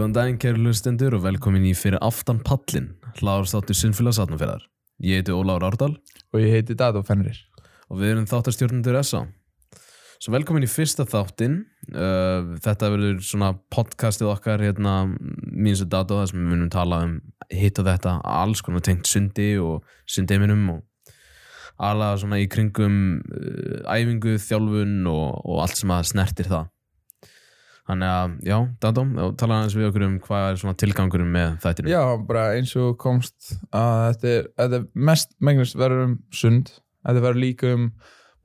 Góðan daginn kæru hlustendur og velkomin í fyrir aftan pallin, hlaðarstáttur Sinnfélags Atnumfélagar. Ég heiti Óláður Árdal og ég heiti Dado Fenrir og við erum þáttarstjórnundur SA. Svo velkomin í fyrsta þáttin, uh, þetta verður svona podcastið okkar hérna, mín sem Dado, þar sem við munum tala um hitt og þetta, alls konar tengt sundi og sundeiminum og alveg svona í kringum uh, æfingu, þjálfun og, og allt sem að snertir það. Þannig að, já, Dado, tala aðeins við okkur um hvað er svona tilgangurum með þættinu. Já, bara eins og komst að þetta er, þetta er mest megnast verður um sund þetta verður líka um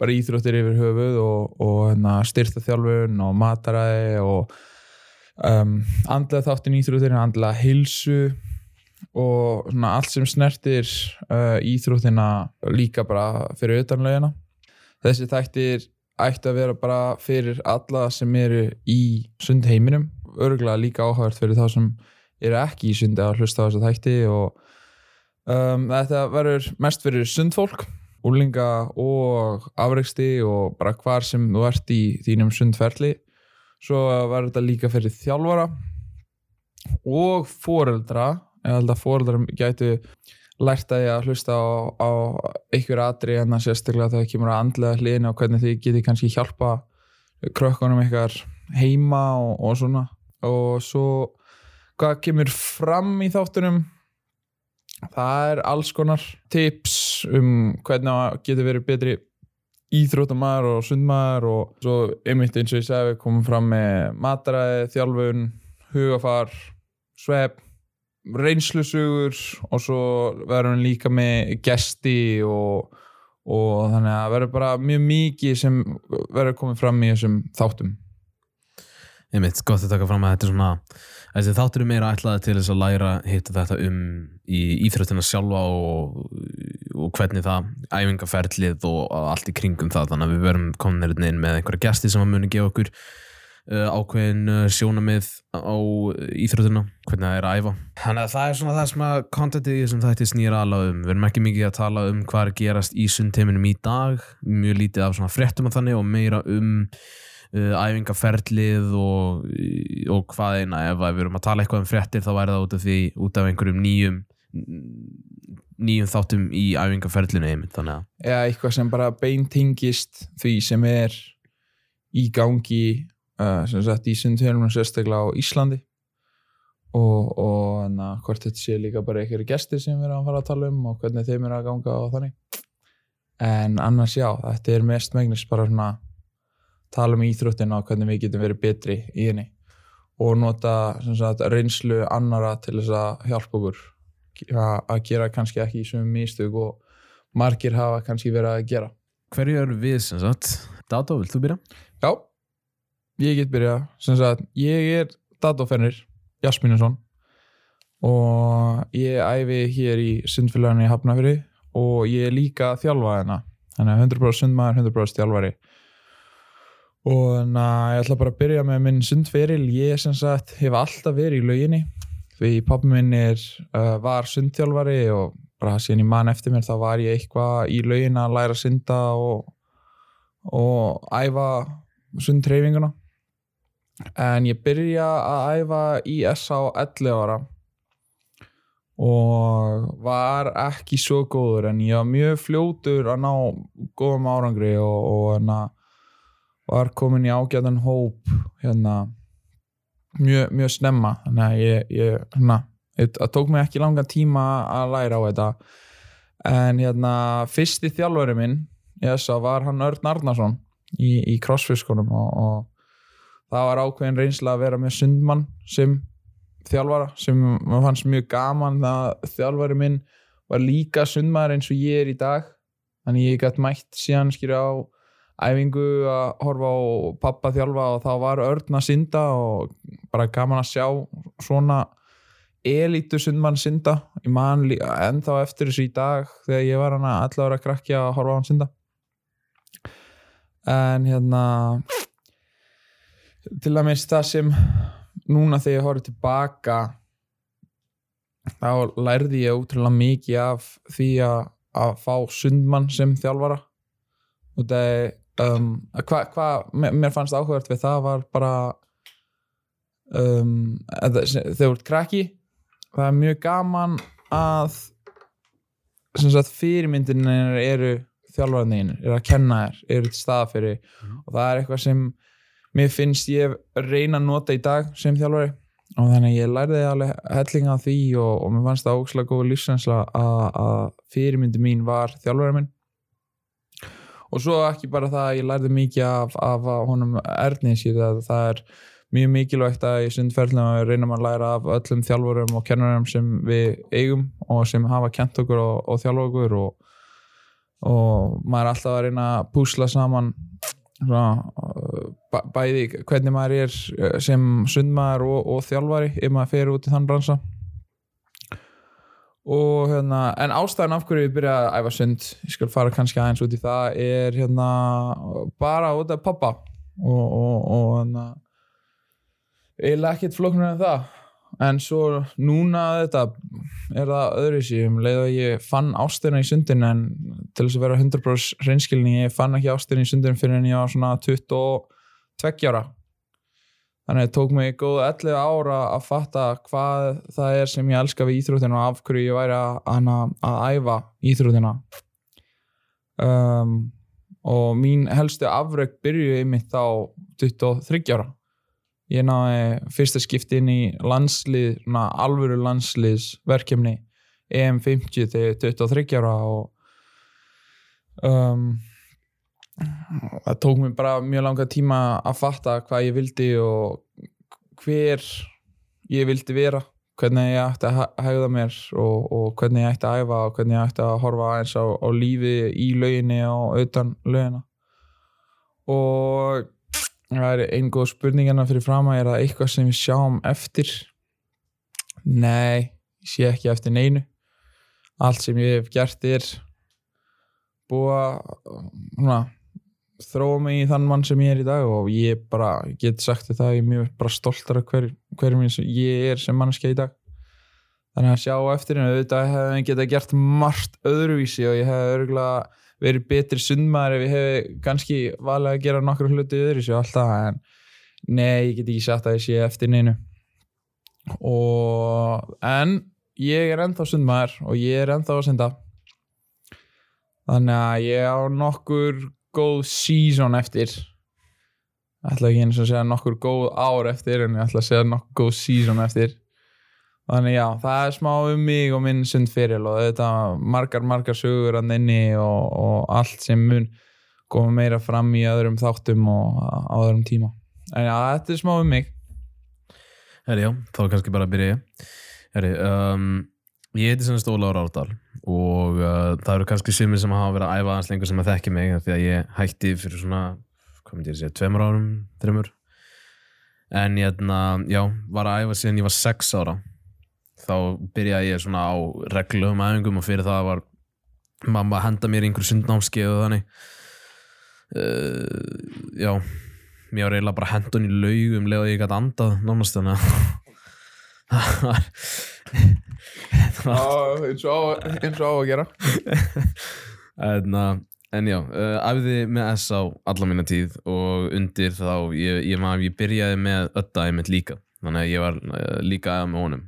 bara íþróttir yfir höfuð og, og hérna, styrta þjálfun og mataræði og um, andlega þáttin íþróttir andlega hilsu og svona allt sem snertir uh, íþróttina líka bara fyrir utanlegina þessi þættir ætti að vera bara fyrir alla sem eru í sundheiminum örgulega líka áhagart fyrir þá sem eru ekki í sundi að hlusta á þess að þætti og um, þetta verður mest fyrir sundfólk úrlinga og afreiksti og bara hvar sem þú ert í þínum sundferli. Svo verður þetta líka fyrir þjálfara og foreldra. Ég held að foreldra gætu lært að ég að hlusta á, á einhver aðri en að sérstaklega þegar það kemur að andlega hlýðin og hvernig þið getið kannski hjálpa krökkunum ykkar heima og, og svona. Og svo hvað kemur fram í þáttunum það er alls konar tips um hvernig getur verið betri íþróttamæður og sundmæður og svo einmitt eins og ég segi við komum fram með mataræði, þjálfun hugafar, svepp reynslusugur og svo verðum við líka með gesti og, og þannig að verður bara mjög mikið sem verður komið fram í þessum þáttum. Einmitt, gott að taka fram að þetta er svona þessi þáttur er meira ætlaði til þess að læra hitta þetta um í íþróttina sjálfa og, og hvernig það æfingaferlið og allt í kringum það. Þannig að við verum komin inn með einhverja gesti sem að muni gefa okkur ákveðin uh, sjónamið á íþróttina, hvernig það er að æfa. Þannig að það er svona það sem að kontentið sem þetta snýra alveg um, við erum ekki mikið að tala um hvað er gerast í sundteiminum í dag mjög lítið af svona fréttum að þannig og meira um uh, æfingaferlið og, og hvað eina. Ef við erum að tala eitthvað um fréttir þá væri það út af því út af einhverjum nýjum nýjum þáttum í æfingaferlinu einmitt, þannig að eða eitthvað sem bara beintingist því sem er í gangi uh, sem sagt í sundhjálmum sérstaklega á Íslandi. Og, og na, hvort þetta sé líka bara einhverju gestir sem við erum að fara að tala um og hvernig þeim er að ganga og þannig. En annars já, þetta er mest megnist bara svona tala um íþróttina og hvernig við getum verið betri í henni. Og nota sagt, reynslu annara til þess að hjálpa okkur. Að gera kannski ekki í svömmum místug og margir hafa kannski verið að gera. Hverju eru við sem sagt? Dato, vilt þú byrja? Já, ég get byrjað. Sem sagt, ég er Dato-fennir Jasmínason og ég æfi hér í sundfélaginu í Hafnafjörði og ég er líka þjálfað hérna. Þannig að 100% sundmaður, 100% þjálfari. Og þannig að ég ætla bara að byrja með minn sundferil. Ég sem sagt hef alltaf verið í lauginni. Því pappi minn er, uh, var sundþjálfari og bara síðan ég man eftir mér þá var ég eitthvað í laugin að læra að synda og, og æfa sundtreyfinguna en ég byrja að æfa í SA 11 ára. Og var ekki svo góður en ég var mjög fljótur að ná góðum árangri og, og hérna var komin í ágæðan hóp hérna mjög, mjög snemma. Ég, ég hérna, það tók mig ekki langa tíma að læra á þetta. En hérna fyrsti þjálfari minn var hann Örn Arnarsson í, í crossfiskunum og, og það var ákveðin reynsla að vera með sundmann sem þjálfara sem maður fannst mjög gaman það þjálfari minn var líka sundmaður eins og ég er í dag. Þannig ég gætt mætt síðan skilja á æfingu að horfa á pappa þjálfa og þá var örn að synda og bara gaman að sjá svona elítu sundmann synda. Ég man ennþá eftir þessu í dag þegar ég var hana allavega að krakja að horfa á hann synda. En hérna til að minnst það sem núna þegar ég horfði tilbaka þá lærði ég útrúlega mikið af því að, að fá sundmann sem þjálfara. Og það er um, hvað hva, mér fannst áhugavert við það var bara um, þegar þú ert krakki það er mjög gaman að fyrirmyndinir eru þjálfarnir, eru að kenna þér eru til staða fyrir. Og það er eitthvað sem mér finnst ég reyna að nota í dag sem þjálfari. Og þannig ég lærði alveg hellinga því og, og mér fannst það ókslega góð lífsreynsla að, fyrirmyndi mín var þjálfari minn. Og svo ekki bara það að ég lærði mikið af, af honum að það er mjög mikilvægt að í sundferðlum að reynum að læra af öllum þjálfurum og kennarum sem við eigum og sem hafa kent okkur og, og þjálfa okkur og, og maður er alltaf að reyna að púsla saman svona, bæði hvernig maður er uh, sem sundmaður og, og þjálfari ef maður fer út í þann bransa og hérna en ástæðan af hverju ég byrja að æfa sund ég skal fara kannski aðeins út í það er hérna bara út af pappa og, og, og hérna eiginlega ekkert flóknur en það. En svo núna þetta er það öðruvísi. Um leið að ég fann ástina í sundin en til þess að vera 100% reynskilni ég fann ekki ástina í sundin fyrir en ég var svona 22 ára. Þannig að það tók mig góð 11 ára að fatta hvað það er sem ég elska við íþróttina og af hverju ég væri að, að, að æfa íþróttina. Um, og mín helstu afrökk byrjuði mitt á 23 ára. Ég náði fyrsta skipti inn í landslið, alvöru landsliðsverkefni EM50 þegar 23 ára og um, það tók mér bara mjög langa tíma að fatta hvað ég vildi og hver ég vildi vera hvernig ég ætti að hegða mér og, og hvernig ég ætti að æfa og hvernig ég ætti að horfa eins á, á lífi í lauginni og utan laugina. Og það er einn góð spurningina fyrir fram að er það eitthvað sem við sjáum eftir? Nei, ég sé ekki eftir neinu. Allt sem ég hef gert er búið að svona, þróa mig í þann mann sem ég er í dag og ég bara get sagt þetta ég er mjög bara stoltar af hver, hverjum ég er sem mannskja í dag. Þannig að sjá eftir en auðvitað hefði ég geta gert margt öðruvísi og ég hefði örgulega verið betri sundmaður ef ég hefði kannski valið að gera nokkur hluti öðruvísi og allt það en nei, ég get ekki sagt að ég sé eftir neinu. Og en ég er ennþá sundmaður og ég er ennþá að synda. Þannig að ég á nokkur góð season eftir. Ætla ekki eins og segja nokkur góð ár eftir en ég ætla að segja nokkur góð season eftir. Þannig já, það er smá um mig og minn sundferil og þetta margar, margar sögur að inni og, og allt sem mun koma meira fram í öðrum þáttum og á öðrum tíma. En já, þetta er smá um mig. Herri, já, þá kannski bara að byrja ég. Herri, um, ég heiti sem Ólaður Árdal og uh, það eru kannski sumir sem hafa verið að æfa aðeins lengur sem að þekki mig því að ég hætti fyrir svona, hvað myndi ég að segja, tveimur árum, þreimur. En ég, hérna, já, var að æfa síðan ég var sex ára. Þá byrjaði ég svona á reglum æfingum og fyrir það var mamma að henda mér í einhverju sundnámskeið og þannig. Uh, já, mér var eiginlega bara hendun í laug um leið og ég gæti andað nánast þannig að það það eins og á, að gera. En, uh, en já, uh, æfði með S á alla mína tíð og undir þá ég, ég, man, ég byrjaði með ötta einmitt líka þannig að ég var uh, líka aða með honum.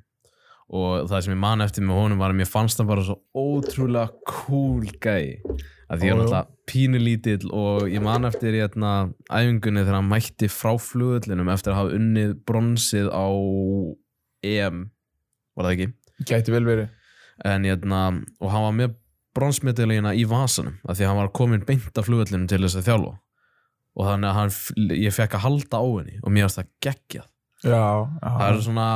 Og það sem ég man eftir með honum var að mér fannst hann bara svo ótrúlega cool gæi að því ég var jú. alltaf pínu lítill og ég man eftir hérna, æfingunni þegar hann mætti frá flugullinum eftir að hafa unnið bronsið á EM var það ekki gæti vel verið. En hérna, og hann var með bronsmedalina í vasanum af því að hann var komin beint af flugullinum til þess að þjálfa. Og þannig að hann, ég fekk að halda á henni og mér varst það geggjað. Já, það eru svona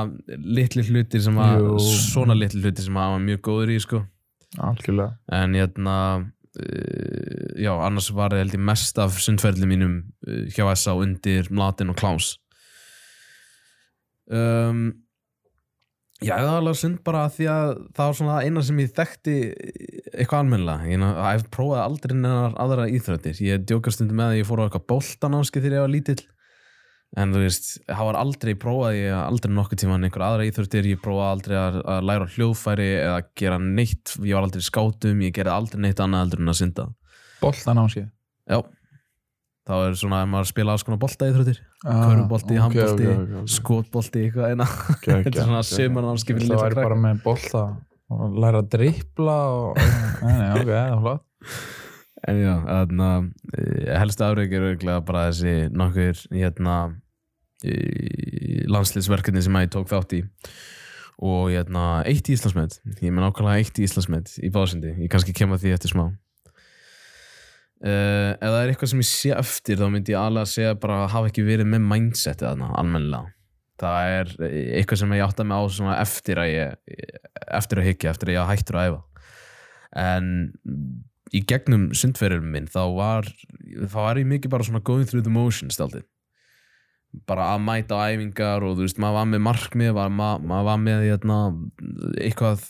litli hlutir sem að Jú. svona litli hlutir sem að hann var mjög góður í sko. En hérna uh, já, annars var það held ég mest af sundferðli mínum uh, hjá S.A. undir Mlatin og Klaus um, já, það var alveg sund bara því að það var svona eina sem ég þekkti eitthvað almennilega. Ég, ég prófaði aldrei nennar aðra íþrættir ég djókast stundum með að ég fór á eitthvað boltanámski þegar ég var lítill. En þú veist, það var aldrei prófaði ég aldrei nokkuð tíma einhver aðra íþróttir. Ég prófaði aldrei að, að læra hljóðfæri eða gera neitt, ég var aldrei skátum ég gerði aldrei neitt annað heldur en að synda. Sér já, þá er svona að maður spila alls konar bolta í þrjóttir Ah, körfubolti, ok, handbolti, ok, ok, ok. skotbolti eitthvað eina. Þetta er svona Það litla væri krakka. bara með bolta og læra að drippla og, nei, nei, ok, það er flott. En já, þarna, eh, helstu afreik er auðvitað bara þessi nokkur hérna landslýsverkefni sem að ég tók þátt í. Og hérna eitt í Íslandsmet. Ég með nákvæmlega eitt í Íslandsmet í básindi, ég kannski kem að því eftir smá uh, ef það er eitthvað sem ég sé eftir þá myndi ég alveg að segja bara að hafa ekki verið með mindsetið þarna, almennilega. Það er eitthvað sem ég átta mig á eftir að ég eftir að hyggja, eftir að ég hættur að æfa. En í gegnum sundferðum minn þá var þá var ég mikið bara svona going through the motions staldið bara að mæta á æfingar og þú veist maður var með markmið maður var með hérna, eitthvað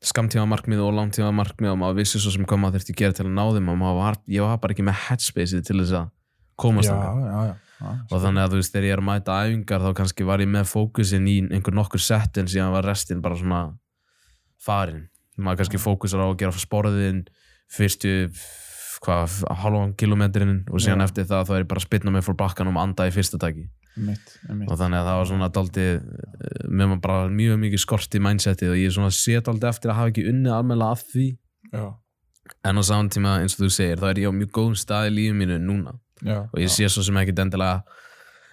skamtíma markmið og langtíma markmið og maður vissi svo sem hvað maður þurfti að gera til að ná þeim og var, ég var bara ekki með headspaceið til þess að komast Já, já, já, já. og þannig að þú veist þegar ég er að mæta æfingar þá kannski var ég með fókusin í einhver nokkur sett en síðan var restin bara svona farin. Maður kannski fókusar á að gera sporðin fyrstu hvað, halvan kilometrin og síðan eftir það þá er ég bara að spilna mig fór bakkan og anda í fyrsta taki Mitt, mitt. og þannig að það var svona daldi með maður bara mjög mikið skort í mindsetið og ég er svona sé daldi eftir að hafa ekki unnið almennilega að því. Já, en á saman tíma eins og þú segir þá er ég á mjög góðum stað í lífið mínu núna. Já og ég sé svo sem ekkit endilega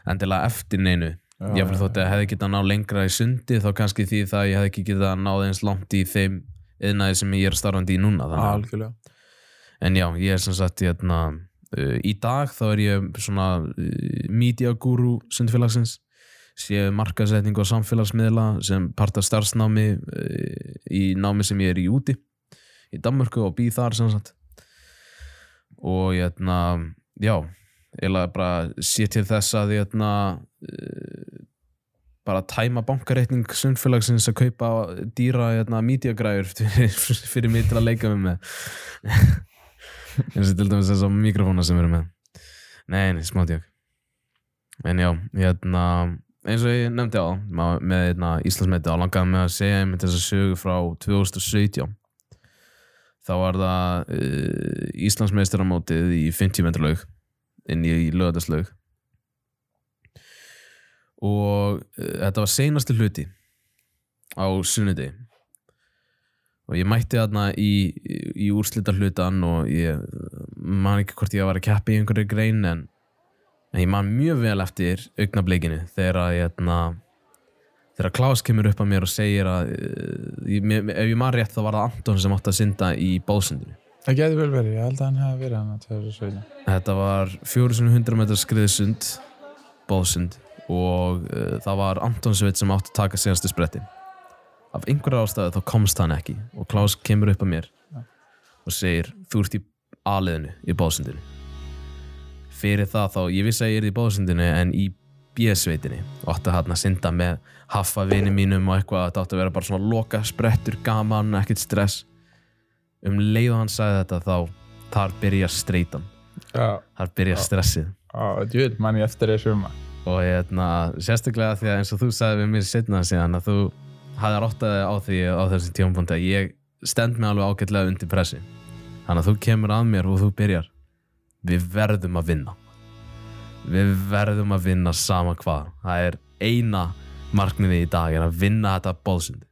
endilega eftir neinu. Já, ég fyrir þótt að ég hefði getað ná lengra í sundi þá kannski því það að ég hefði ekki getað náð eins langt í þeim yðnaði sem ég er starfandi í núna að- en já, ég er sem sagt hérna, uh, í dag þá er ég svona uh, media guru sundfélagsins sé markasetning og samfélagsmiðla sem part af starfsnámi uh, í námi sem ég er í úti í Danmörku og býð þar sem sagt. Og hérna já, eiginlega bara sé til þess að hérna uh, bara tæma bankareikning sundfélagsins að kaupa dýra hérna, mídiagræður fyrir, fyrir mig til að leika með með eins og til dæmis þess að mikrofóna sem erum með. Nei, nei, smá djók. En já, hérna eins og ég nefndi á með hérna, Íslandsmeti á langaði með að segja einmitt þess að sögu frá 2017 þá var það uh, Íslandsmeistaramótið í 50 metralaug inn í, í lögataslaug og uh, þetta var seinasti hluti á sunnudegi og ég mætti þarna í, í úrslita hlutan og ég man ekki hvort ég var að keppa í einhverju grein en, en ég man mjög vel eftir augnablikinu þegar að hérna, þegar Klaus kemur upp að mér og segir að uh, ég, ef ég man rétt þá var það Anton sem átti að synda í bóðsundinu Það getur vel verið, ég held að hann hefði verið hann að 2017 Þetta var 400 metrar skriðsund bóðsund og uh, það var Anton Sveit sem átti að taka senastu sprettin af einhverja ástæðu þá komst hann ekki. Og Klaus kemur upp að mér Ja. og segir þú ert í aðliðinu í bóðsundinu fyrir það þá, ég vissi að ég er í bóðsundinu en í B-sveitinni og átti hann að synda með haffa vini mínum og eitthvað þetta átti að vera bara svona loka sprettur gaman, ekkert stress. Um leið og hann sagði þetta þá þar byrja streitan. Já, þar byrja Já. stressið. Já, djúð, mann ég eftir þessu um og hérna, sérstaklega því að eins og þú sagði við mér setna síðan að þú hafði ráttaði á því á þessum tímapunkti að ég stend mig alveg ágætlega undir pressi. Þannig að þú kemur að mér og þú byrjar. Við verðum að vinna. Við verðum að vinna sama hvað. Það er eina markmiði í dag er að vinna þetta bóðsundi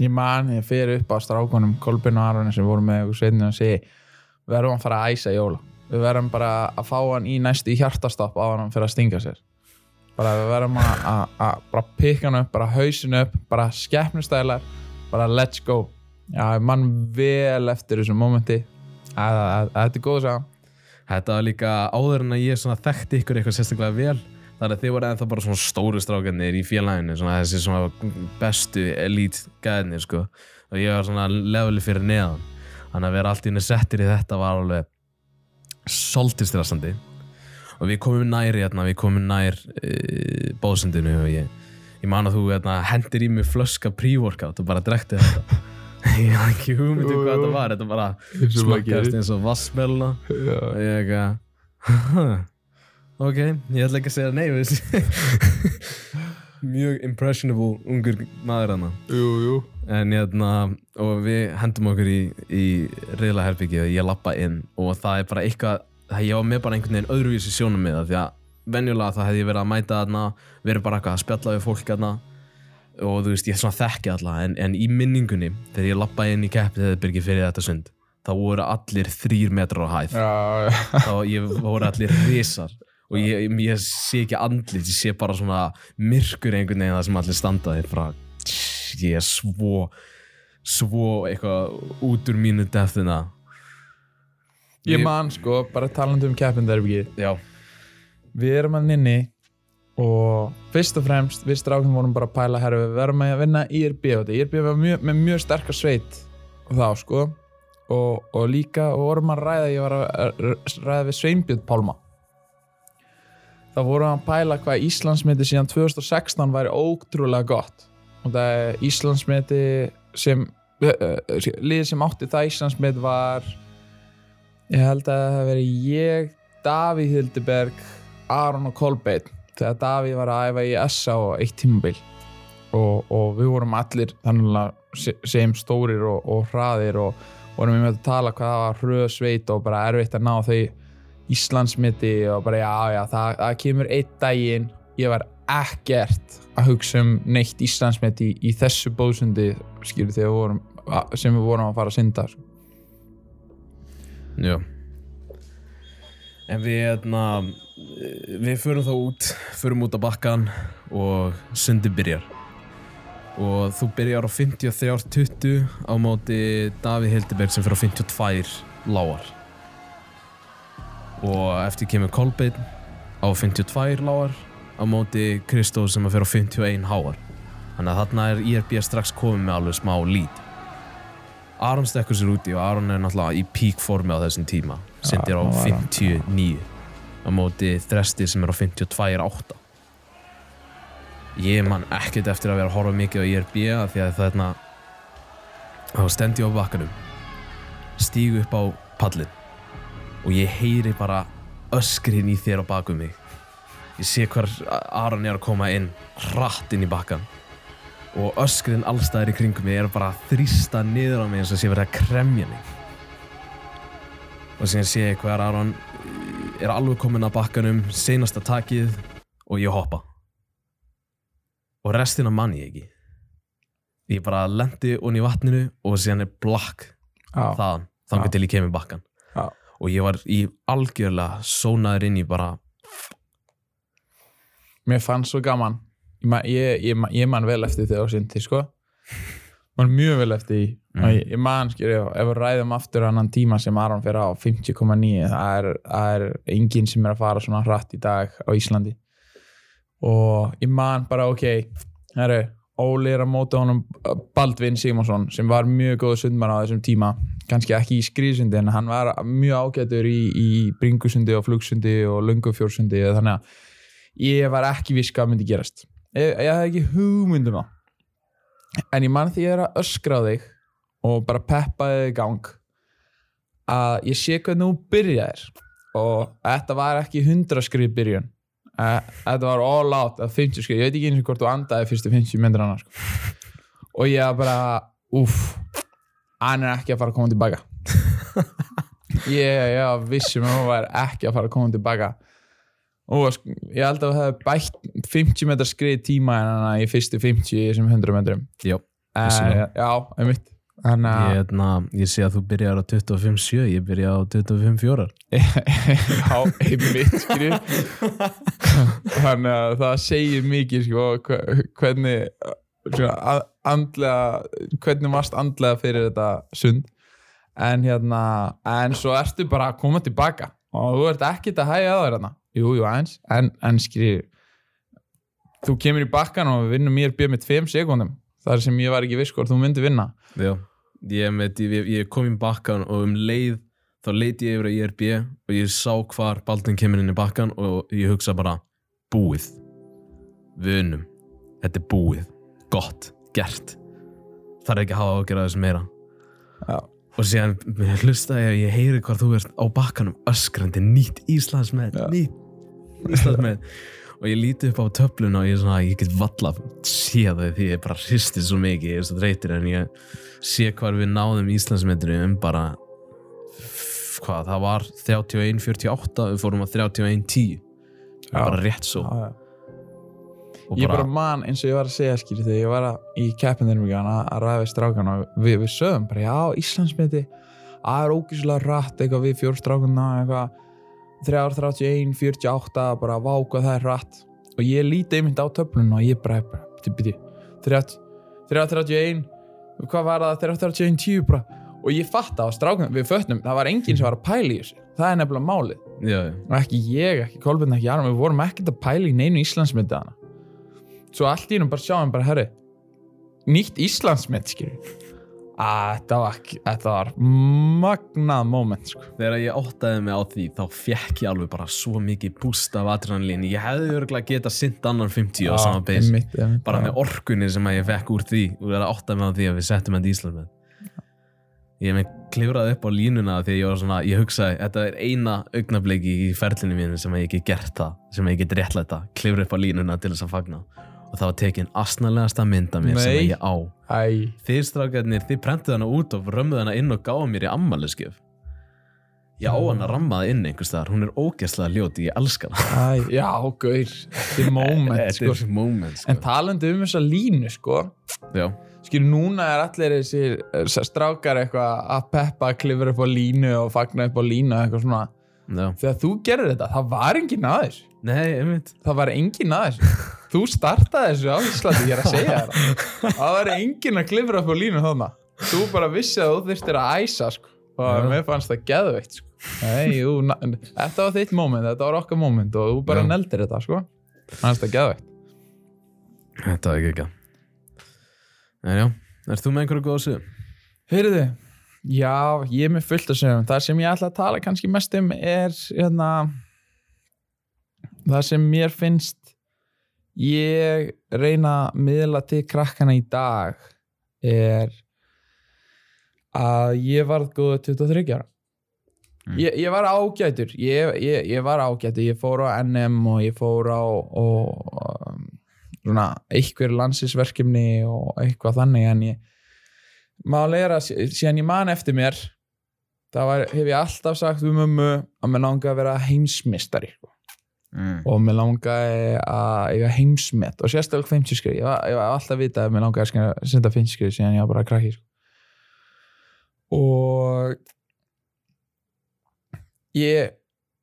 Ég man, ég fyrir upp á strákunum Kolbin og Aroni sem voru með og sveitinu og segi við verðum að fara að æsa jóla. Við verðum bara að fá hann í næstu hjartastopp á hann fyrir að stinga sér bara við verðum að, pikka hann upp, bara hausin upp bara skeppnustælar, bara let's go. Já, ég man vel eftir þessu momenti að, þetta er góð sá Þetta var líka áður en að ég þekkti ykkur eitthvað sérstaklega vel. Þannig að þið voru ennþá bara svona stóru strákarnir í félaginu, svona þessi svona bestu elít gæðinir sko. Og ég var svona leveli fyrir neðan. Þannig að vera allt í henni settir í þetta var alveg svolítið stressandi og við komum nær hérna, við komum nær uh, bóðsundinu og ég, ég man að þú hérna, hendir í mig flöska pre-workout og bara drekti þetta. Ég hafði ekki hugmynd um hvað þetta var þetta bara smakkaðist eins og vassmelna og ég eitthvað ok, ég ætla ekki að segja nei mjög impressionable ungur maður hana en hérna, og við hendum okkur í, í reyðla herbyggi og ég lappa inn og það er bara eitthvað það ég var með bara einhvern veginn öðruvísi sjónum með það því að venjulega það hefði ég verið að mæta þarna verið bara eitthvað að spjalla við fólk þarna. Og þú veist, ég svona þekki alla en, en í minningunni, þegar ég lappaði inn í keppið þegar byrgi fyrir þetta sund þá voru allir þrýr metrar á hæð. Þá ég voru allir risar. Og ég, ég sé ekki andlit ég sé bara svona myrkur einhvern veginn það sem allir standa þeir bara ég er svo svo eitthvað út úr mínu defðina ég man sko, bara talandi um keppindar já, við erum að nynni og fyrst og fremst við strákum vorum bara að pæla herru við verðum að vinna IRB og þetta. IRB var mjög, með mjög sterkar sveit þá sko og, og líka og vorum að ræða ég var að ræða við Sveinbjörn Pálma. Þá vorum að pæla hvað Íslandsmeti síðan 2016 væri ótrúlega gott. Og það er Íslandsmeti sem liðið sem átti það Íslandsmet var ég held að það hafi verið ég Davíð Hildeberg Aron og Kolbeinn þegar Davíð var að æfa í SA á eitt tímabil og, og við vorum allir þannig sem stórir og, og hraðir og vorum við með að tala hvað það var hröð sveit og bara erfitt að ná þau Íslandsmiti og bara já já það, það kemur einn daginn ég var ekkert að hugsa um neitt Íslandsmiti í, í þessu bóðsundi skilur þegar við vorum sem við vorum að fara að synda sko. Já. En við hérna við förum þá út förum út á bakkan og sundi byrjar. Og þú byrjar á 53-20 á móti Davíð Hildeberg sem fyrir á 52 lágar. Og eftir kemur Kolbeinn á 52 lágar á móti Kristóf sem fyrir á 51 háar. Þannig að þarna er IRB strax komið með alveg smá lít Aron stekkur sér úti og Aron er náttúrulega í pík formi á þessum tíma. Sendir á það var hann. 59 á móti Þresti sem er á 52-8 ég man ekkert eftir að vera að horfa mikið á IRB af því að þarna þá stend ég á bakkanum stígu upp á pallin og ég heyri bara öskrin í þér á baku mig. Ég sé hvar Aron er að koma inn hratt inn í bakkan og öskrin allstæðir í kringum mig er bara að þrýsta niður á mig eins og sé verið að kremja mig og síðan sé ég hver Aron er alveg komin að bakkanum seinasta takið og ég hoppa og restina mann ég ekki ég bara lendi onni í vatninu og síðan er blakk Já. þaðan, þannig Já. til ég kemur bakkan Já. og ég var í algjörlega sónaður inn í bara mér fannst svo gaman ég, ég, ég, man- vel eftir þegar á sinni sko. Man mjög vel eftir því. Mm. ég, ég man skilja, ef við ræðum aftur annan tíma sem Aron fyrir á 50,9 það er, er enginn sem er að fara svona hratt í dag á Íslandi. Og ég man bara ok herru, Óli er að móta honum uh, Baldvin Simonsson sem var mjög góð sundmann á þessum tíma. Kannski ekki í skriðsundi en hann var mjög ágætur í, í bringusundi og flugsundi og löngufjórsundi þannig að ég var ekki viss hvað myndi gerast ég, ég hafði ekki hugmyndum það. En ég man því ég er að öskra á þig og bara peppa þig í gang að ég sé hvernig þú byrjaðir. Og þetta var ekki 100 skrið byrjun. Þetta var all out að 50 skrið, ég veit ekki eins og hvort þú andaði fyrstu 50 myndir sko. og ég var bara uff, hann er ekki að fara að koma tilbaka. Ég, ég var vissum að hún var ekki að fara að koma tilbaka og sk- ég held að það hefði bætt 50 metrar skrið tíma en hann í fyrstu 50 í þessum 100 metrum. Já, uh, já, einmitt. Þannig ég, að hérna, ég sé að þú byrjar á 25-7 ég byrja á 25-4 já, einmitt skrið. Þannig að það segir mikið sko, hve- hvernig svona, andlega hvernig varst andlega fyrir þetta sund. En hérna en svo ertu bara að koma tilbaka. Og þú ert ekkert að hægja á þér hérna jú, jú, eins, en, en skrið þú kemur í bakkan og við vinnum mér bjöð með 5 sekundum. Þar sem ég var ekki viss hvort þú myndi vinna. Já, ég, með, ég, ég kom í bakkan og um leið þá leiti ég yfir á IRB og ég sá hvar Baldvin kemur inn í bakkan og ég hugsa bara búið. Við unnum, þetta er búið. Gott, gert. Er ekki að hafa ágjörða þessu meira. Já, og síðan hlusta ég og ég heyri hvað þú ert á bakkanum öskrandi nýtt Íslandsmeð Já. nýtt Íslandsmeð og ég líti upp á töfluna og ég er svona ég get valla sé það því ég bara hristi svo mikið, ég er svo þreytir en ég sé hvar við náðum Íslandsmeðinu um bara hvað, það var 31.48 við fórum að 31.10 bara rétt svo. Já, já. og ég bara man eins og ég var að segja skýri þegar ég var að, í keppinir mjög að, að ræða við strákana og við, við sögum bara já, Íslandsmeti það er ógíslega rætt eitthvað við fjórstrákana eitthvað 3.31, 48 bara váka það er rætt og ég líti einmitt á töflun og ég bara, bara byrju, byrju, 3.31 hvað var það, 3.31, 10 bara. Og ég fatt á strákana, við fötnum það var enginn sem var að pæla í þessu. Það er nefnilega málið. Já, já. og ekki ég, ekki Kolbjörn, ekki Aron við vorum ekkert að pæla í neinu Íslandsmyndi hana svo allt í hennum bara sjáum bara herri, nýtt Íslandsmynd skilur að þetta var, ekki, þetta var magnað moment sko. þegar ég óttaði mig á því þá fekk ég alveg bara svo mikið búst af adrenalín ég hefði örgulega getað sint annan 50 á sama base. einmitt, einmitt, bara já. með orkunni sem ég fekk úr því og er að ótta mig á því að við settum þetta Ísland með. Ég með klifraði upp á línuna að ég var svona, ég hugsaði þetta er eina augnabliki í ferlinu mínu sem ég get gert það, sem ég get réttlæta klifra upp á línuna til þess að fagna og það var tekin asnalegasta mynd af mér sem Nei. að ég á. Æ, þið strákarnir, þið prentuð hana út og römmuð hana inn og gáðu mér í ammæliskef ég á hana rammaði inn einhvers staðar, hún er ógeðslega ljóti, ég elska hana. Æ, já, gaur. Þetta er moment þetta sko. er moment sko. en talandi um þessa línu sko. Já, skilur núna er allir þessir eh, strákar eitthvað að peppa klifra upp á línu og fagna upp á línu og eitthvað svona. Já, þegar þú gerir þetta, það var enginn aðeins nei, einmitt. Það var enginn aðeins þú startaði þessu á Íslandi, ég er að segja þér það var enginn að klifra upp á línu þarna þú bara vissi að þú þurftir að æsa sko. og mér fannst það geðveitt sko. Nei, jú, þetta var þitt moment þetta var okkar moment og þú bara neldir þetta sko. fannst það geðveitt þetta er ekki ekki en já, ert þú með einhverju góða sögum? Heyrðu, já, ég er með fullt að segja það sem ég ætla að tala kannski mest um er hérna það sem mér finnst ég reyna að miðla til krakkana í dag er að ég varð góða 23 ára Mm. ég, ég var ágætur ég, ég, ég var ágætur, ég fór á NM og ég fór á og, um, svona einhver landsisverkefni og eitthvað þannig en ég að sí- síðan ég man eftir mér þá var, hef ég alltaf sagt við mömmu að mér langa að vera heimsmystari sko. Mm. og mér langaði að eiga heimsmet og sérstaklega 50 skrif ég var, ég var alltaf að vita að mér langaði að senda 50 skrif síðan ég var bara krakki sko. og ég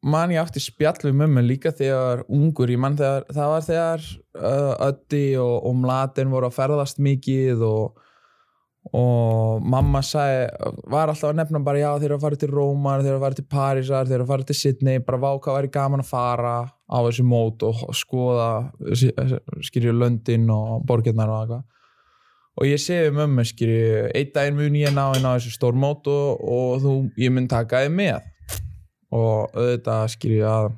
man ég átti spjall við mömmu líka þegar ungur, ég man þegar það var þegar uh, Öddi og, og Mladen voru að ferðast mikið og og mamma sagði, var alltaf að nefna bara já þeir eru að fara til Rómar, þeir eru að fara til Parísar þeir eru að fara til Sydney, bara vá hvað væri gaman að fara á þessu mót og skoða skýrju löndin og borgirnar og eitthvað. Og ég segi um mömmu skýrju, einn daginn mun ég ná inn á þessu stór mót og, og þú, ég mun taka þið með. Og auðvitað skýrju að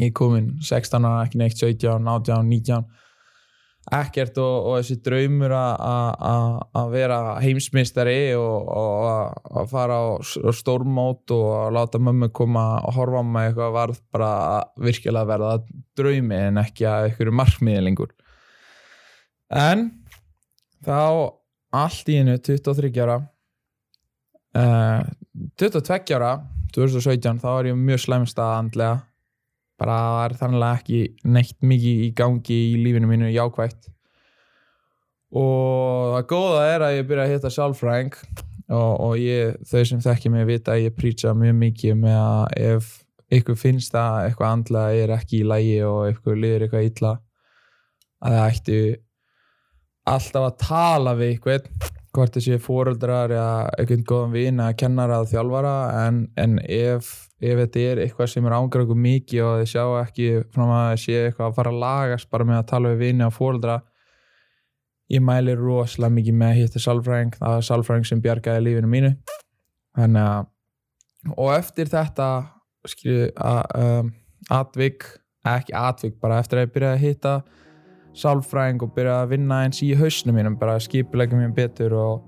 ég er komin 16 ára, ekki neitt 17, 18, 19 ekkert og, og þessi draumur að- vera heimsmeistari og, að- fara á, á stórmót og að láta mömmu koma og horfa á mig eitthvað varð bara virkilega að verða draumi en ekki að einhverju markmiði lengur. En þá allt í hennu 23 ára uh, 22 ára 2017 þá var ég mjög slæmst að andlega bara það er þannig ekki neitt mikið í gangi í lífinu mínu jákvætt. Og það góða er að ég byrja að hitta sálfræðing og, og ég, þau sem þekki mig vita að ég prýtsa mjög mikið með að ef ykkur finnst það eitthvað andlega er ekki í lægi og ykkur liður eitthvað illa að það ættu alltaf að tala við ykkur hvort þessi fóreldrar eða einhvern góðan vin eða kennara þjálfara en, en ef, ef þetta er eitthvað sem er ángra okkur mikið og þið sjá ekki fram að sé eitthvað að fara að lagast bara með að tala við vini og fóreldra ég mæli rosalega mikið með að hitta sálfræðing. Það er sálfræðing sem bjargaði lífinu mínu. Þannig að og eftir þetta um, atvik, ekki atvik bara eftir að ég byrjaði að hitta sálfræðing og byrja að vinna eins í hausnum mínum, bara að skipulega mér betur og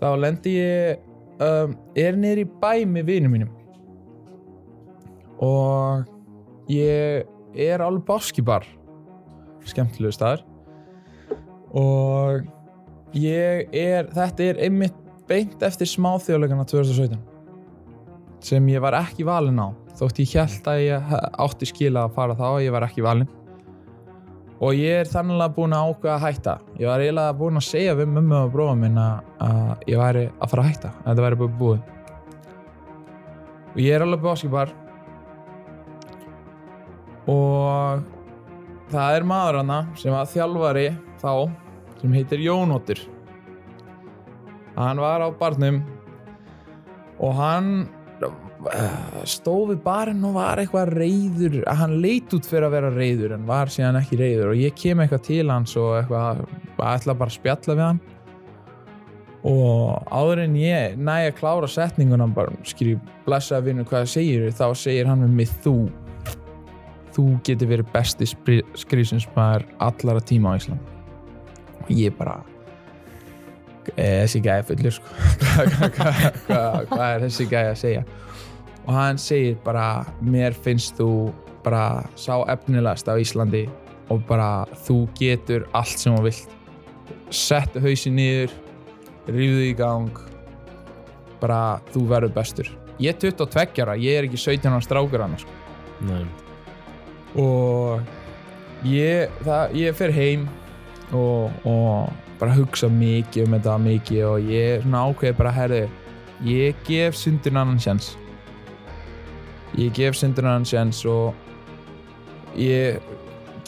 þá lendi ég um, er í bæ með vinum mínum og ég er alveg báskibar. Skemmtilegu staðar og ég er þetta er einmitt beint eftir smáþjóðleikana 2017 sem ég var ekki valinn á. Þótt ég held að ég átti skila að fara þá ég var ekki valinn. Og ég er þannig búin að ákveða að hætta. Ég var eiginlega búin að segja við mömmu og bróða minn að, að ég væri að fara að hætta að þetta væri búið búið. Og ég er alveg báskipar og það er maður hana sem var þjálfari þá sem heitir Jónóttur hann var á barnum og hann eh, stóð við barinn og var eitthvað reyður hann leit út fyrir að vera reyður en var síðan ekki reyður og ég kem eitthvað til hans og eitthvað að ætla bara að spjalla við hann. Og áður en ég næ að klára setninguna bara skrif blessa vinnu hvað segir þá segir hann við mig þú þú getur verið besti skrýsinsmaður allara tíma á Ísland og ég bara "Eh, þessi gæði fullur sko. hvað, hvað, hvað, hvað er þessi gæði að segja og hann segir bara mér finnst þú bara sá efnilegast á Íslandi og bara þú getur allt sem þú vilt settu hausin niður rífðu í gang bara þú verður bestur ég er 22 ára, ég er ekki 17 ára strákur sko. Nei. Og ég, það, ég fer heim og, og bara hugsa mikið um þetta mikið og ég svona ákveði bara herðu ég gef sundin annan sjans ég gef sundin annan sjans og ég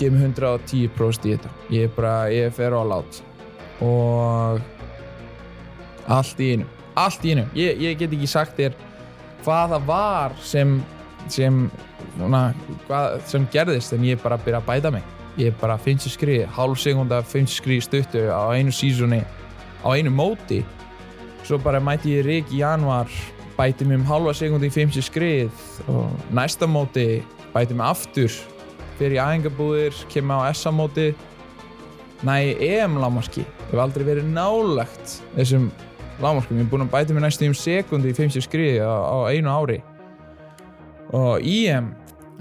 gef mér 110% í þetta. Ég bara, ég fer á lát og allt í einu allt í einu, ég, ég get ekki sagt þér hvað það var sem sem, hvað, sem gerðist en ég bara byrja að bæta mig. Ég bara finnst ég skriði, hálf sekunda finnst ég skriði stuttu á einu sísoni á einu móti. Svo bara mæti ég Rík í januar bæti mig um halva sekundi í finnst ég skrið og næsta móti bæti mig aftur. Fyrir í æðingabúðir, kemur á SA móti. Næ EM lámarki ég hef aldrei verið nálagt þessum lámarkum, ég er búinn að bæta mig næstu um sekundi í finnst ég skriði á, á einu ári og EM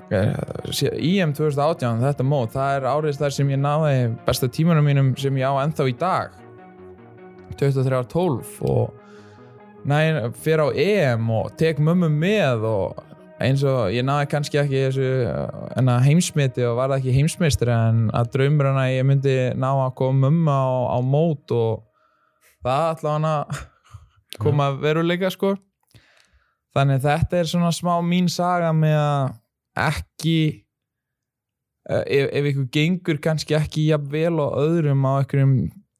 EM 2018, þetta mót það er árið þar sem ég náði besta tímanum mínum sem ég á ennþá í dag. 23.12 og næ, fyrir á EM og tek mömmu með og eins og ég náði kannski ekki þessu enna heimsmeti og var ekki heimsmeistri en að draumur hana ég myndi ná að koma mömmu á, á mót og það ætla hann að koma veruleika sko þannig þetta er svona smá mín saga með að ekki eh, ef, ef ykkur gengur kannski ekki jafn vel og öðrum á einhverjum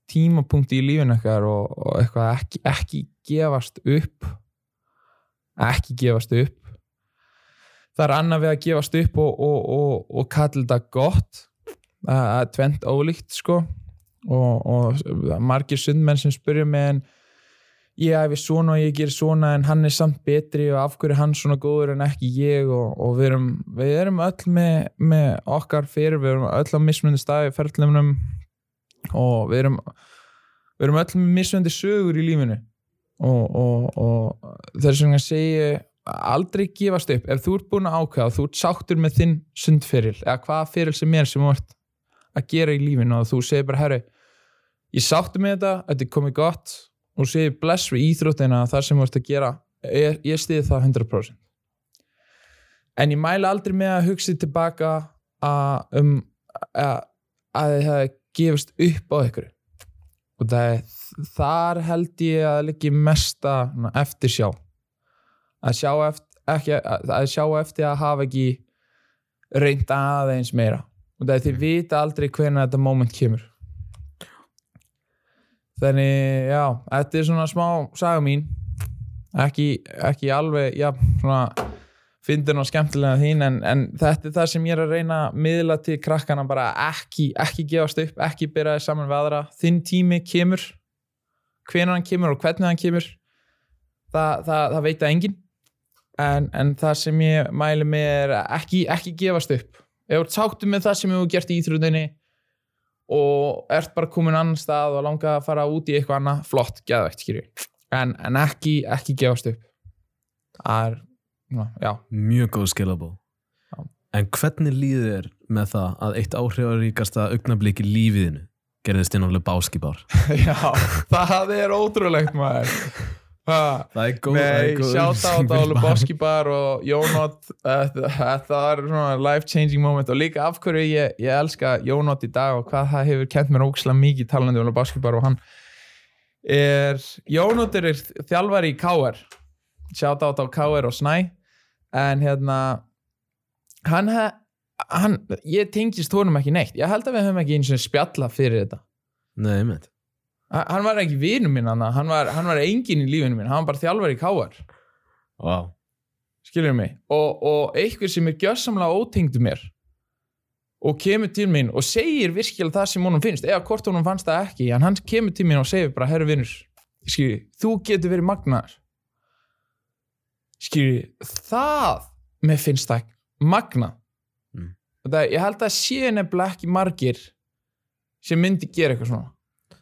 tímapunkti í lífinu ykkar og, og eitthvað ekki, ekki gefast upp ekki gefast upp það er annað við að gefast upp og, og, og kalla þetta gott það er tvent ólíkt sko. Og margir sundmenn sem spurja mig en ég æfi svona og ég ger svona en hann er samt betri og af hverju er hann svona góður en ekki ég? Og, og við, erum, við erum öll með, með okkar fyrir, við erum öll á mismundi staði ferðlefnum og við erum, við erum öll með mismundi sögur í lífinu. Og, og, og þess vegna segi ég aldrei gefast upp. Ef þú ert búin að ákveða, þú ert sáttur með þinn sundferil eða hvaða feril sem er sem þú ert að gera í lífinu og þú segir bara herru, ég sáttu með þetta þetta er komið gott og segir bless við íþróttina þar sem þú ert að gera. Ég, ég stiði það 100% en ég mæla aldrei með að hugsa tilbaka að um að, að þið hefði gefist upp á ykkur. Og það er, þar held ég að liggi mesta eftir sjá að sjá eftir, ekki, að, að sjá eftir að hafa ekki reynd aðeins meira. Og það er því vita aldrei hvernig þetta moment kemur þannig já, þetta er svona smá saga mín. Ekki, ekki alveg já, svona fyndin og skemmtilega þín en, en þetta er það sem ég er að reyna að miðla til krakkana bara ekki, ekki gefast upp, ekki byrjaði saman við aðra. Þinn tími kemur hvenar hann kemur og hvernig hann kemur það, það, það veit að enginn. En, en það sem ég mæli með er ekki, ekki gefast upp. Ef þú sáttu með það sem þú gert í íþrúðinni og ert bara komin annan stað og langa að fara út í eitthvað annað. Flott, geðvægt, skilju en, en ekki, ekki gefast upp. Það er, já. Mjög góð skilabó Já. En hvernig líður þér með það að eitt áhrifaríkasta augnablík í lífiðinu gerðist inn á alveg báskipár? já, það er ótrúlegt maður Það er góð það er sjátt á þetta fyrir Luboski bar og Jónot. Þetta var svona life changing moment og líka af hverju ég, ég elska Jónot í dag og hvað það hefur kent mér ókslega mikið talandi um Luboski bar og hann er Jónot er þjálfari í KR sjátt á þetta KR og Snæ. En hérna hann, hann ég tengist honum ekki neitt. Ég held að við höfum ekki eins og spjalla fyrir þetta. Nei, með Ha- hann var ekki vinur minn hann var, hann var engin í lífinu minn, hann var bara þjálfari í KR Vá. Skilur mig? Og, og einhver sem er gjössamlega ótengdu mér og kemur til mín og segir virkilega það sem honum finnst eða hvort honum fannst það ekki en hann kemur til mín og segir bara herru vinnur skilur, þú getur verið magnaður. Skilur, það mér finnst það magna Mm. það, ég held að sé nefnilega ekki margir sem myndi gera eitthvað svona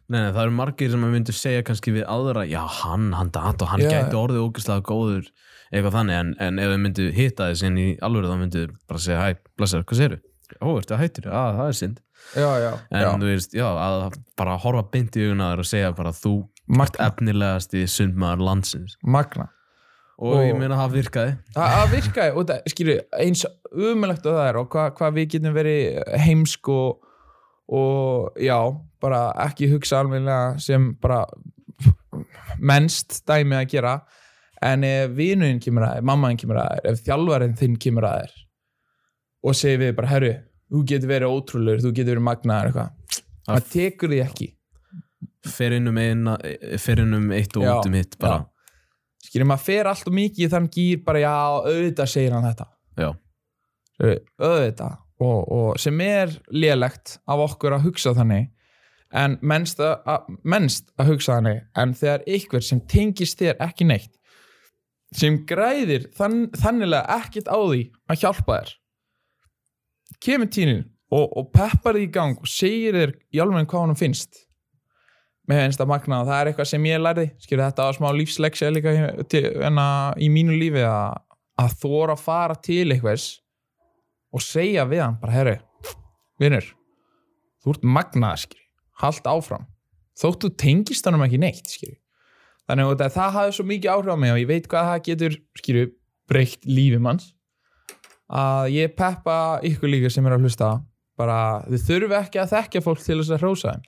Nei, nei, það eru margir sem að myndu segja kannski við aðra Já, hann, hann dat og hann Já. gæti orðið ógeðslega góður eitthvað þannig, en, en ef þau myndu hitta þess inn í alvöru þá myndu bara segja hæ, blessar, hvað segirðu? Ó, ertu að hættir? Já, það er synd já, já, En já. þú veist, já, að bara horfa beint í auguna þér og segja bara þú magna, efnilegasti sundmaður landsins magna og, Og- ég meina það virkaði Það það virkaði og það, skilju, eins umulegt og það er og hvað hva við getum verið heimsk og, og já, bara ekki hugsa alveglega sem bara mennst dæmi að gera. En ef vinuðin kemur að þér, mammaðin kemur að þér ef þjálfarinn þinn kemur að þér og segir við bara, herru þú getur verið ótrúlegur, þú getur verið magnaður eitthvað, það tekur því ekki. Fer inn um, eina, fer inn um eitt og Já, út um hitt bara, skilju, maður fer allt og mikið þann gýr bara, já, auðvitað segir hann þetta. Já, auðvitað og, og sem er lélegt af okkur að hugsa þannig en mennst að, mennst að hugsa þannig en þegar einhver sem tengist þér ekki neitt sem græðir þann, þannilega ekkert á því að hjálpa þér kemur tínin og, og peppar því í gang og segir þér í alveg hvað honum finnst. Með finnst að magna og það er eitthvað sem ég lærði. Skilur þetta á smá lífsleksja líka í, enna, í mínu lífi að, að þóra að fara til einhvers og segja við hann bara, herru, vinnur þú ert magnaður, skilji halt áfram, þóttu tengist hann ekki neitt, skilji þannig að það hafði svo mikið áhrif á mig og ég veit hvað það getur, skilju, breykt lífi manns að ég peppa ykkur líka sem er að hlusta bara, þið þurfi ekki að þekkja fólk til þess að hrósa þeim.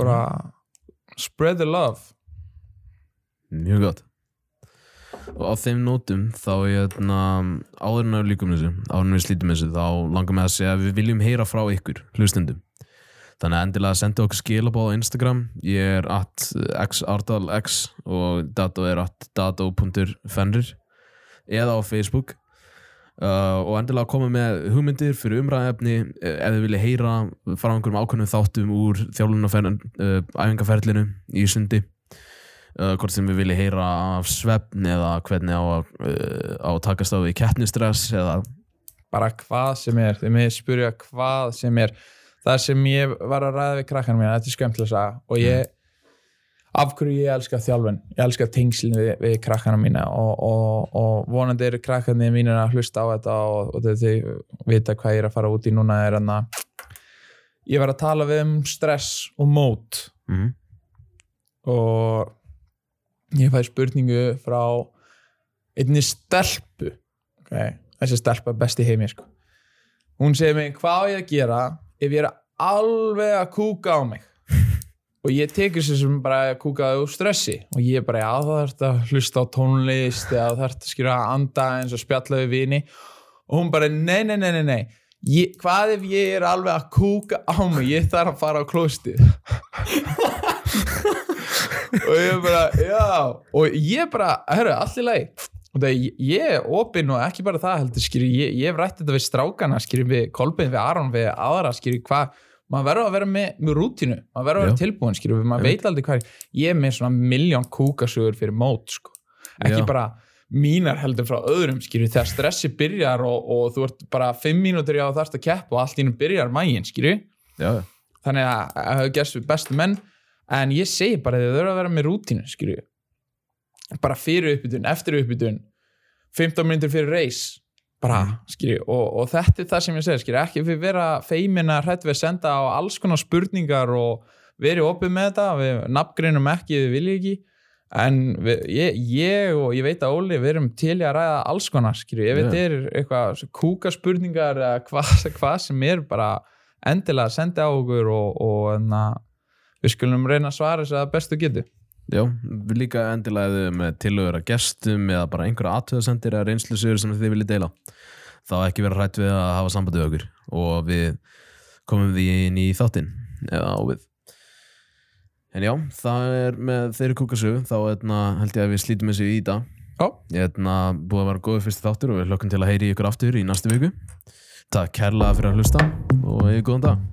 Bara spread the love. Mjög gott og á þeim nótum þá ég áður en að við líkum þessu áður en við slítum þessu þá langar mig að segja að við viljum heyra frá ykkur hlustendum. Þannig að endilega senda okkur skilabóð á Instagram. Ég er at xardalx og dato er at dato.fenrir eða á Facebook. Uh, og endilega koma með hugmyndir fyrir umræðefni eh, ef þið vilja heyra frá einhverjum ákveðnum þáttum úr þjálfunarferðin uh, æfingarferlinu í sundi uh, hvort sem við vilja heyra af svefn eða hvernig á að, uh, takast á við keppnistress eða bara hvað sem er, þið með spyrja hvað sem er. Það sem ég var að ræða við krakkan mér, þetta er skemmtilega að sagða og ég, af hverju ég elska þjálfun. Ég elska tengslinn við, við krakkana mína. Og, og, og vonandi eru krakkarnir mínir að hlusta á þetta og, og þau vita hvað ég er að fara út í núna er hann að ég var að tala við um stress og mót. Mm. Og ég fæ spurningu frá einni stelpu okay. þessi stelpa best í heimi sko. hún segir mig hvað ég að gera ef ég er alveg að kúka á mig og ég tekur sér sem bara að kúka á stressi og ég er bara já það þarf að hlusta á tónlist eða þarf að skýra að anda eins og spjalla við vini og hún bara nei nei nei nei, nei. Ég, hvað ef ég er alveg að kúka á mig ég þarf að fara á klóstið og ég bara, já og ég bara, herru, allir lagi og það, er opinn og ekki bara það heldur, skýri, ég, ég hef rætt þetta við strákana skýri, við Kolbein, við Aron, við aðra skýri, hvað, maður verður að vera með, með rútínu, maður verður að vera tilbúin skýri, maður veit aldrei hvað er, ég er með svona miljón kúkasugur fyrir mót, sko, ekki Já. bara mínar heldur frá öðrum skýri, þegar stressi byrjar og, og þú ert bara fimm mínútur í á þarst að keppa og allt í nú byrjar mægin, skýri já, þannig að það hefur gerst við bestu menn en ég segi bara þið þurfa að vera með rútínu skilju bara fyrir uppbytun, eftir uppbytun 15 minnir fyrir reis bara, Mm. skilju, og, og þetta er það sem ég segi, skilju, ekki fyrir vera feimin að hrætt við að senda á alls konar spurningar og verið opið með þetta við nafngreinum ekki, við viljum ekki en við, ég, ég og ég veit að Óli við erum til í að ræða alls konar skilju, ég veit Já. yeah. eitthvað kúkaspurningar eða hvað hva sem er bara endilega sendi á okkur og, og enna, við skulum reyna að svara þess að bestu getu. Já, við líka endilega með tilögur að gestum eða bara einhverja aðtöðasendir eða reynslusögur sem þið viljið deila. Þá ekki vera hrætt við að hafa samband við okkur og við komum því inn í þáttinn eða á við. En já, það er með þeirri kúkasögu þá etna, held ég að við slítum þessu í dag. Já. Ég etna, búið að vera góður fyrsti þáttur og við hlökkum til að heyri ykkur aftur í næstu viku. Takk kærlega fyrir að hlusta og eigið góðan dag